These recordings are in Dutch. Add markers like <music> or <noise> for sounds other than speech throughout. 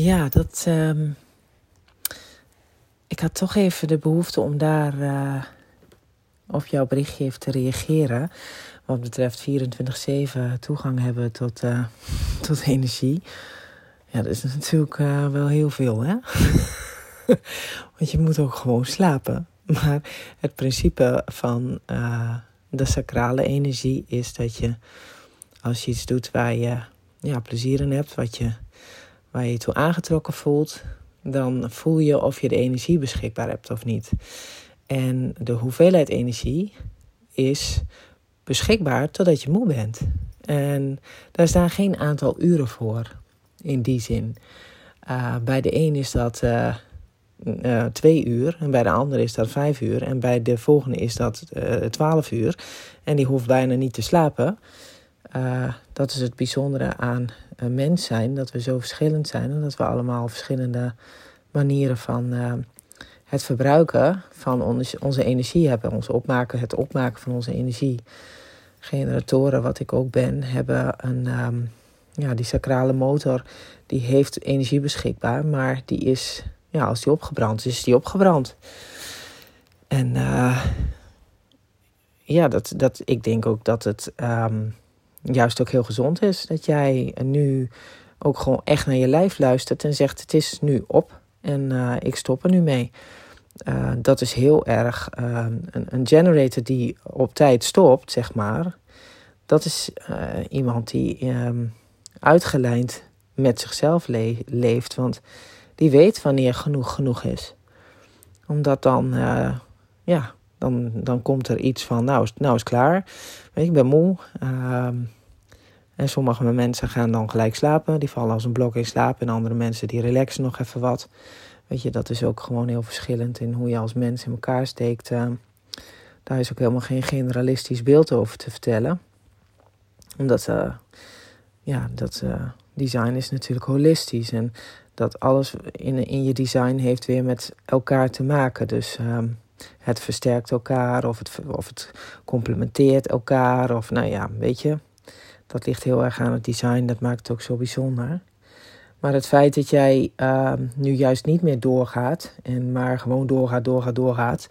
Ja, dat. Um, ik had toch even de behoefte om daar uh, op jouw berichtje even te reageren. Wat betreft 24-7 toegang hebben tot, uh, <laughs> tot energie. Ja, dat is natuurlijk uh, wel heel veel, hè? <laughs> Want je moet ook gewoon slapen. <laughs> Maar het principe van de sacrale energie is dat je, als je iets doet waar je ja, plezier in hebt, wat je waar je je toe aangetrokken voelt, dan voel je of je de energie beschikbaar hebt of niet. En de hoeveelheid energie is beschikbaar totdat je moe bent. En daar staan geen aantal uren voor, in die zin. Uh, bij de een is dat uh, uh, twee uur, en bij de ander is dat vijf uur, en bij de volgende is dat twaalf uur. En die hoeft bijna niet te slapen. dat is het bijzondere aan een mens zijn, dat we zo verschillend zijn en dat we allemaal verschillende manieren van uh, het verbruiken van onze, onze energie hebben. Ons opmaken, het opmaken van onze energie. Generatoren, wat ik ook ben, hebben een, um, ja, die sacrale motor, die heeft energie beschikbaar, maar die is, ja, als die opgebrand is, is die opgebrand. En uh, ja, dat, dat, ik denk ook dat het um, juist ook heel gezond is. Dat jij nu ook gewoon echt naar je lijf luistert en zegt: Het is nu op en uh, ik stop er nu mee. Uh, dat is heel erg uh, een, een, generator die op tijd stopt, zeg maar. Dat is iemand die um, uitgelijnd met zichzelf le leeft. Want die weet wanneer genoeg genoeg is. Omdat dan, ja, dan, dan komt er iets van, nou, nou is klaar. Weet je, ik ben moe. Uh, en sommige mensen gaan dan gelijk slapen. Die vallen als een blok in slaap. En andere mensen die relaxen nog even wat. Weet je, dat is ook gewoon heel verschillend in hoe je als mens in elkaar steekt. Uh, daar is ook helemaal geen generalistisch beeld over te vertellen. Omdat, uh, ja, dat uh, design is natuurlijk holistisch. En dat alles in, in je design heeft weer met elkaar te maken. Dus ehm, het versterkt elkaar of het, of het complementeert elkaar. Of nou ja, weet je, dat ligt heel erg aan het design. Dat maakt het ook zo bijzonder. Maar het feit dat jij uh, nu juist niet meer doorgaat. En maar gewoon doorgaat, doorgaat, doorgaat.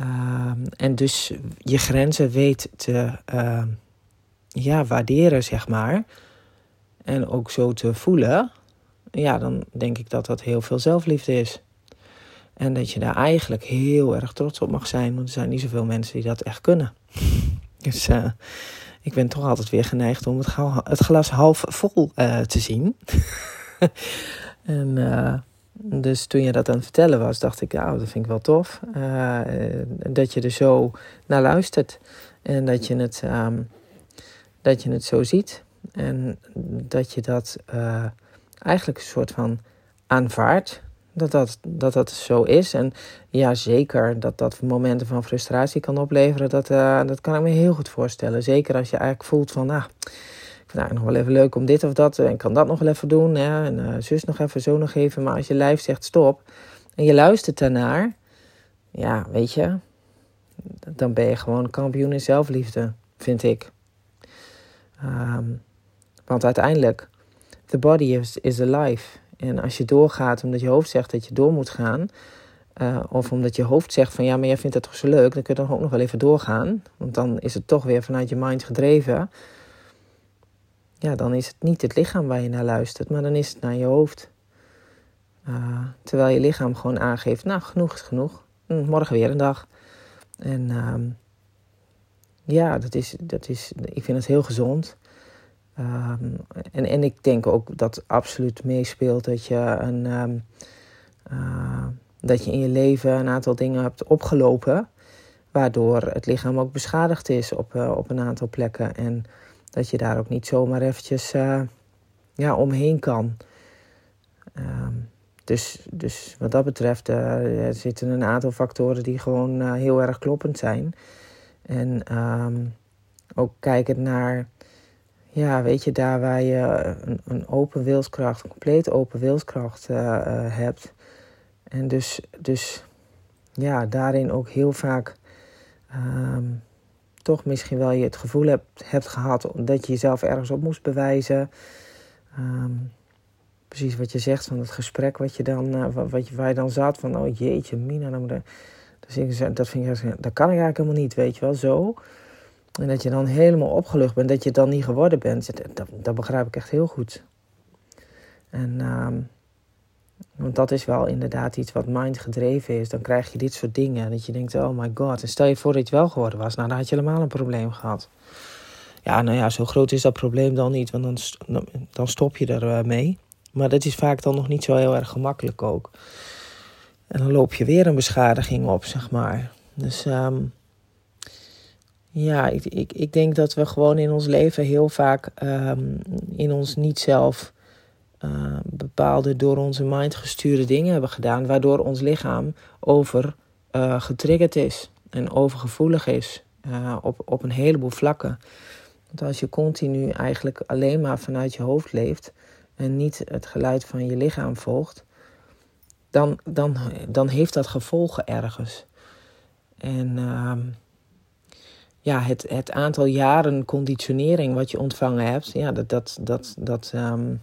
Uh, en dus je grenzen weet te uh, ja, waarderen, zeg maar. En ook zo te voelen. Ja, dan denk ik dat dat heel veel zelfliefde is. En dat je daar eigenlijk heel erg trots op mag zijn. Want er zijn niet zoveel mensen die dat echt kunnen. <laughs> Dus uh, ik ben toch altijd weer geneigd om het, het glas half vol uh, te zien. <laughs> en uh, dus toen je dat aan het vertellen was, dacht ik, nou, dat vind ik wel tof. dat je er zo naar luistert. En dat je het, um, dat je het zo ziet. En dat je dat eigenlijk een soort van aanvaardt dat dat, dat dat zo is. En ja, zeker dat dat momenten van frustratie kan opleveren. Dat, uh, dat kan ik me heel goed voorstellen. Zeker als je eigenlijk voelt van, nou, ik vind het nog wel even leuk om dit of dat. En kan dat nog wel even doen. Hè? En uh, zus nog even, zo nog even. Maar als je lijf zegt stop en je luistert daarnaar. Ja, weet je. Dan ben je gewoon kampioen in zelfliefde, vind ik. Um, want uiteindelijk, the body is, is alive. En als je doorgaat omdat je hoofd zegt dat je door moet gaan, uh, of omdat je hoofd zegt van ja, maar jij vindt het toch zo leuk, dan kun je dan ook nog wel even doorgaan. Want dan is het toch weer vanuit je mind gedreven. Ja, dan is het niet het lichaam waar je naar luistert, maar dan is het naar je hoofd. Uh, terwijl je lichaam gewoon aangeeft, nou genoeg is genoeg, hm, morgen weer een dag. En uh, ja, dat is, dat is, ik vind het heel gezond. Um, en, en ik denk ook dat absoluut meespeelt dat je, een, um, uh, dat je in je leven een aantal dingen hebt opgelopen. Waardoor het lichaam ook beschadigd is op, uh, op een aantal plekken. En dat je daar ook niet zomaar eventjes uh, ja, omheen kan. Um, dus, dus wat dat betreft er zitten een aantal factoren die gewoon heel erg kloppend zijn. En ook kijken naar ja, weet je, daar waar je een, een open wilskracht, een compleet open wilskracht uh, uh, hebt. En dus, dus ja, daarin ook heel vaak um, toch misschien wel je het gevoel hebt, hebt gehad dat je jezelf ergens op moest bewijzen. Um, precies wat je zegt van het gesprek wat je dan, uh, wat je, waar je dan zat. Van, oh jeetje, Mina, dus dat, vind ik, dat kan ik eigenlijk helemaal niet, weet je wel, zo. En dat je dan helemaal opgelucht bent, dat je het dan niet geworden bent. Dat, dat begrijp ik echt heel goed. En um, want dat is wel inderdaad iets wat mind gedreven is. Dan krijg je dit soort dingen. Dat je denkt, oh my god. En stel je voor dat je het wel geworden was. Nou, dan had je helemaal een probleem gehad. Ja, nou ja, zo groot is dat probleem dan niet. Want dan, dan stop je er mee. Maar dat is vaak dan nog niet zo heel erg gemakkelijk ook. En dan loop je weer een beschadiging op, zeg maar. Dus um, ja, ik, ik, ik denk dat we gewoon in ons leven heel vaak um, in ons niet zelf uh, bepaalde door onze mind gestuurde dingen hebben gedaan, waardoor ons lichaam over uh, getriggerd is en overgevoelig is uh, op, op een heleboel vlakken. Want als je continu eigenlijk alleen maar vanuit je hoofd leeft en niet het geluid van je lichaam volgt, dan, dan, dan heeft dat gevolgen ergens. En uh, ja, het, het aantal jaren conditionering wat je ontvangen hebt, ja, dat, dat, dat, dat, um,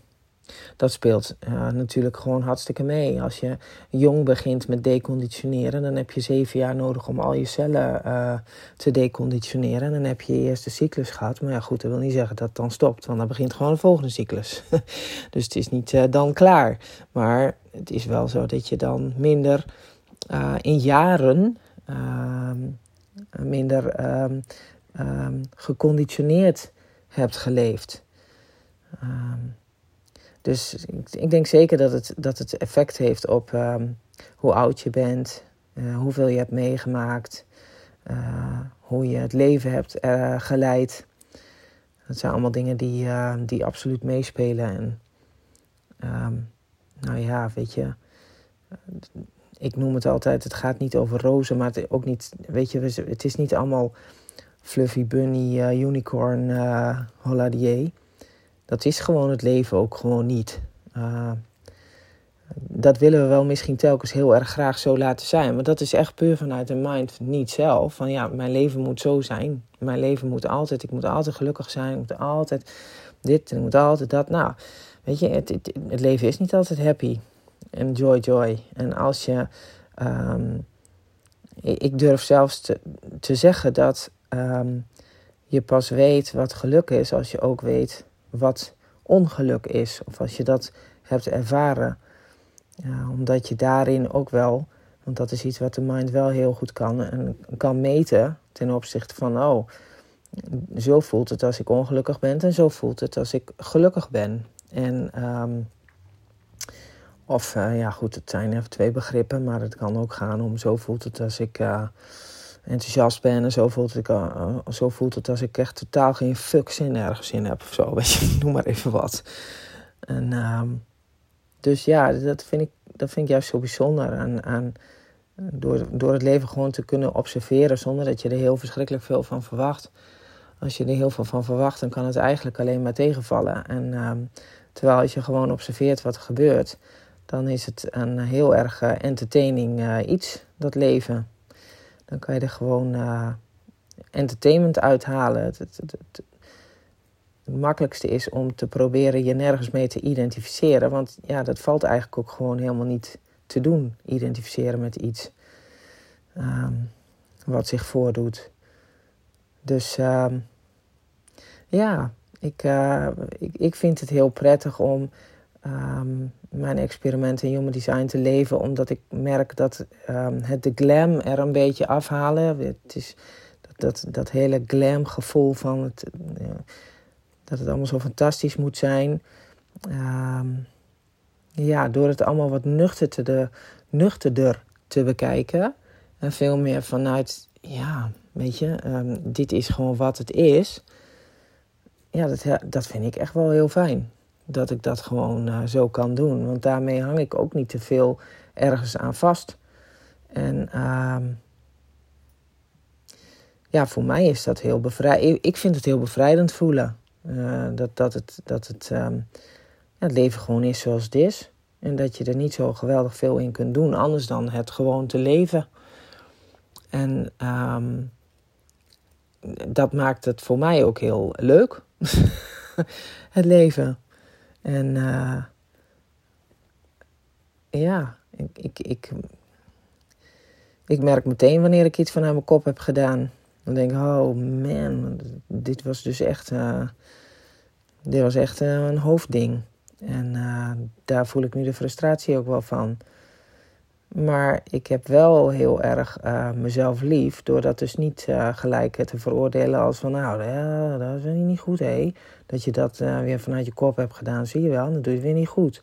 dat speelt natuurlijk gewoon hartstikke mee. Als je jong begint met deconditioneren, dan heb je zeven jaar nodig om al je cellen uh, te deconditioneren. En dan heb je je eerste cyclus gehad. Maar ja, goed, dat wil niet zeggen dat het dan stopt, want dan begint gewoon de volgende cyclus. <laughs> dus het is niet uh, dan klaar. Maar het is wel zo dat je dan minder in jaren ehm, minder um, um, geconditioneerd hebt geleefd. Um, dus ik, denk zeker dat het, dat het effect heeft op hoe oud je bent, uh, hoeveel je hebt meegemaakt, uh, hoe je het leven hebt uh, geleid. Dat zijn allemaal dingen die, die absoluut meespelen. En nou ja, weet je, ik noem het altijd, het gaat niet over rozen, maar het, ook niet, weet je, het is niet allemaal fluffy bunny, uh, unicorn, uh, holladier. Dat is gewoon het leven ook gewoon niet. Uh, dat willen we wel misschien telkens heel erg graag zo laten zijn. Maar dat is echt puur vanuit de mind, niet zelf. Van ja, mijn leven moet zo zijn. Mijn leven moet altijd, ik moet altijd gelukkig zijn. Ik moet altijd dit en ik moet altijd dat. Nou, weet je, het, het leven is niet altijd happy en joy, joy. En als je, um, ik durf zelfs te, te zeggen dat um, je pas weet wat geluk is als je ook weet wat ongeluk is. Of als je dat hebt ervaren. Ja, omdat je daarin ook wel, want dat is iets wat de mind wel heel goed kan, en kan meten ten opzichte van, oh, zo voelt het als ik ongelukkig ben en zo voelt het als ik gelukkig ben. En um, of uh, ja, goed, het zijn even twee begrippen, maar het kan ook gaan om zo voelt het als ik uh, enthousiast ben en zo voelt, het, uh, zo voelt het als ik echt totaal geen fuck zin ergens in heb of zo. <laughs> Weet je, noem maar even wat. En ehm, dus ja, dat vind, ik, dat vind ik juist zo bijzonder aan, aan door, door het leven gewoon te kunnen observeren zonder dat je er heel verschrikkelijk veel van verwacht. Als je er heel veel van verwacht, dan kan het eigenlijk alleen maar tegenvallen. En ehm, terwijl als je gewoon observeert wat er gebeurt, dan is het een heel erg uh, entertaining uh, iets, dat leven. Dan kan je er gewoon uh, entertainment uithalen. Het, het, het, het, makkelijkste is om te proberen je nergens mee te identificeren. Want ja, dat valt eigenlijk ook gewoon helemaal niet te doen. Identificeren met iets um, wat zich voordoet. Dus um, ja, ik, ik, ik vind het heel prettig om um, mijn experimenten in human design te leven, omdat ik merk dat um, het de glam er een beetje afhalen. Het is dat, dat, dat hele glam gevoel van het, uh, dat het allemaal zo fantastisch moet zijn. Um, ja, door het allemaal wat nuchterder, nuchterder te bekijken. En veel meer vanuit, ja, weet je, dit is gewoon wat het is. Ja, dat, dat vind ik echt wel heel fijn dat ik dat gewoon uh, zo kan doen. Want daarmee hang ik ook niet te veel ergens aan vast. En uh, ja, voor mij is dat heel bevrijdend. Ik vind het heel bevrijdend voelen. Uh, dat, dat, het, dat het, ja, het leven gewoon is zoals het is. En dat je er niet zo geweldig veel in kunt doen, anders dan het gewoon te leven. En um, dat maakt het voor mij ook heel leuk. <laughs> het leven. En uh, ja, ik, ik, ik, ik merk meteen wanneer ik iets van aan mijn kop heb gedaan. Dan denk ik, oh man, dit was dus echt, uh, dit was echt uh, een hoofdding. En daar voel ik nu de frustratie ook wel van. Maar ik heb wel heel erg mezelf lief, door dat dus niet gelijk te veroordelen als van, nou, dat is niet goed, hé. Dat je dat weer vanuit je kop hebt gedaan, zie je wel, dan doe je weer niet goed.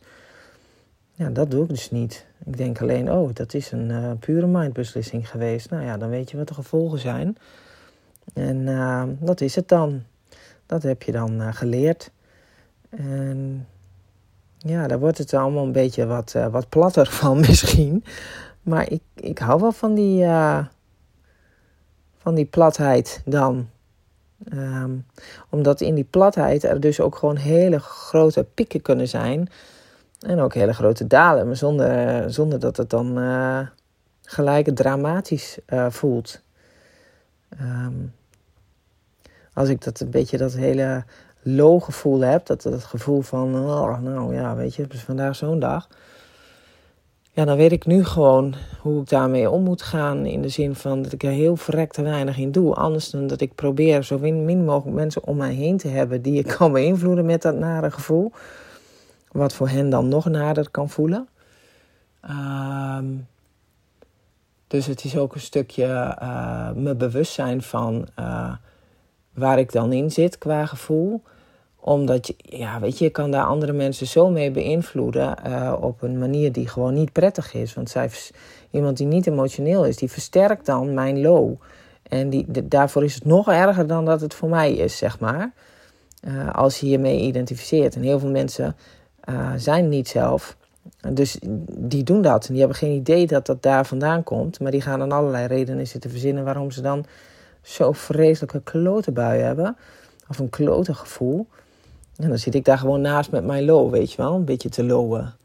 Ja, dat doe ik dus niet. Ik denk alleen, oh, dat is een pure mindbeslissing geweest. Nou ja, dan weet je wat de gevolgen zijn. En dat is het dan. Dat heb je dan geleerd. En ja, daar wordt het allemaal een beetje wat, wat platter <laughs> van misschien. Maar ik, ik hou wel van die, van die platheid dan. Um, omdat in die platheid er dus ook gewoon hele grote pieken kunnen zijn en ook hele grote dalen, maar zonder, zonder dat het dan uh, gelijk dramatisch voelt. Um, als ik dat een beetje dat hele low gevoel heb, dat, dat gevoel van, oh, nou ja, weet je, het is vandaag zo'n dag. Ja, dan weet ik nu gewoon hoe ik daarmee om moet gaan. In de zin van dat ik er heel verrekt te weinig in doe. Anders dan dat ik probeer zo min mogelijk mensen om mij heen te hebben die ik kan beïnvloeden met dat nare gevoel. Wat voor hen dan nog nader kan voelen. Ehm, dus het is ook een stukje uh, me bewust zijn van uh, waar ik dan in zit qua gevoel. Omdat je, ja, weet je, je kan daar andere mensen zo mee beïnvloeden uh, op een manier die gewoon niet prettig is. Want zij, iemand die niet emotioneel is, die versterkt dan mijn low. En die, daarvoor is het nog erger dan dat het voor mij is, zeg maar. als je hiermee identificeert. En heel veel mensen uh, zijn niet zelf. Dus die doen dat. En die hebben geen idee dat dat daar vandaan komt. Maar die gaan dan allerlei redenen zitten verzinnen waarom ze dan zo vreselijke klote bui hebben. Of een klote gevoel. En dan zit ik daar gewoon naast met mijn low, weet je wel. Een beetje te lowen.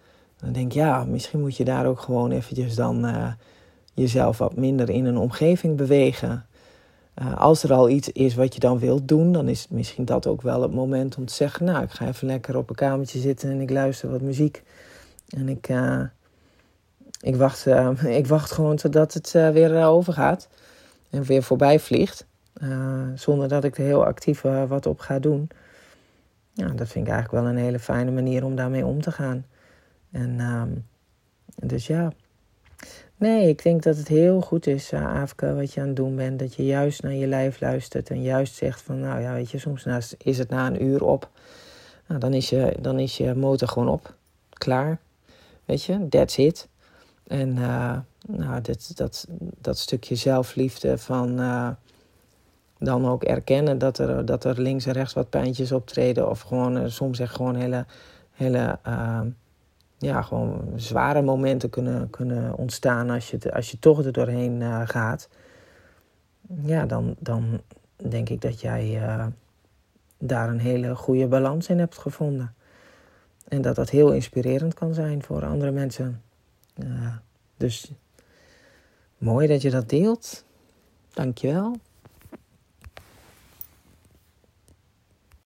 Dan denk ik, ja, misschien moet je daar ook gewoon eventjes dan uh, jezelf wat minder in een omgeving bewegen. Uh, als er al iets is wat je dan wilt doen, dan is misschien dat ook wel het moment om te zeggen: Nou, ik ga even lekker op een kamertje zitten en ik luister wat muziek. En ik, uh, ik, wacht, <laughs> ik wacht gewoon totdat het weer overgaat en weer voorbij vliegt. zonder dat ik er heel actief wat op ga doen. Ja, dat vind ik eigenlijk wel een hele fijne manier om daarmee om te gaan. En ehm, dus ja. Nee, ik denk dat het heel goed is, uh, Afke, wat je aan het doen bent. Dat je juist naar je lijf luistert en juist zegt van, nou ja, weet je, soms is het na een uur op. Nou, dan is je, dan is je motor gewoon op. Klaar. Weet je, that's it. En uh, nou, dat, dat, dat stukje zelfliefde van uh, dan ook erkennen dat er, dat er links en rechts wat pijntjes optreden. Of gewoon soms echt gewoon hele, hele ja, gewoon zware momenten kunnen, kunnen ontstaan als je, als je toch er doorheen gaat. Ja, dan, dan denk ik dat jij daar een hele goede balans in hebt gevonden. En dat dat heel inspirerend kan zijn voor andere mensen. Dus mooi dat je dat deelt. Dankjewel.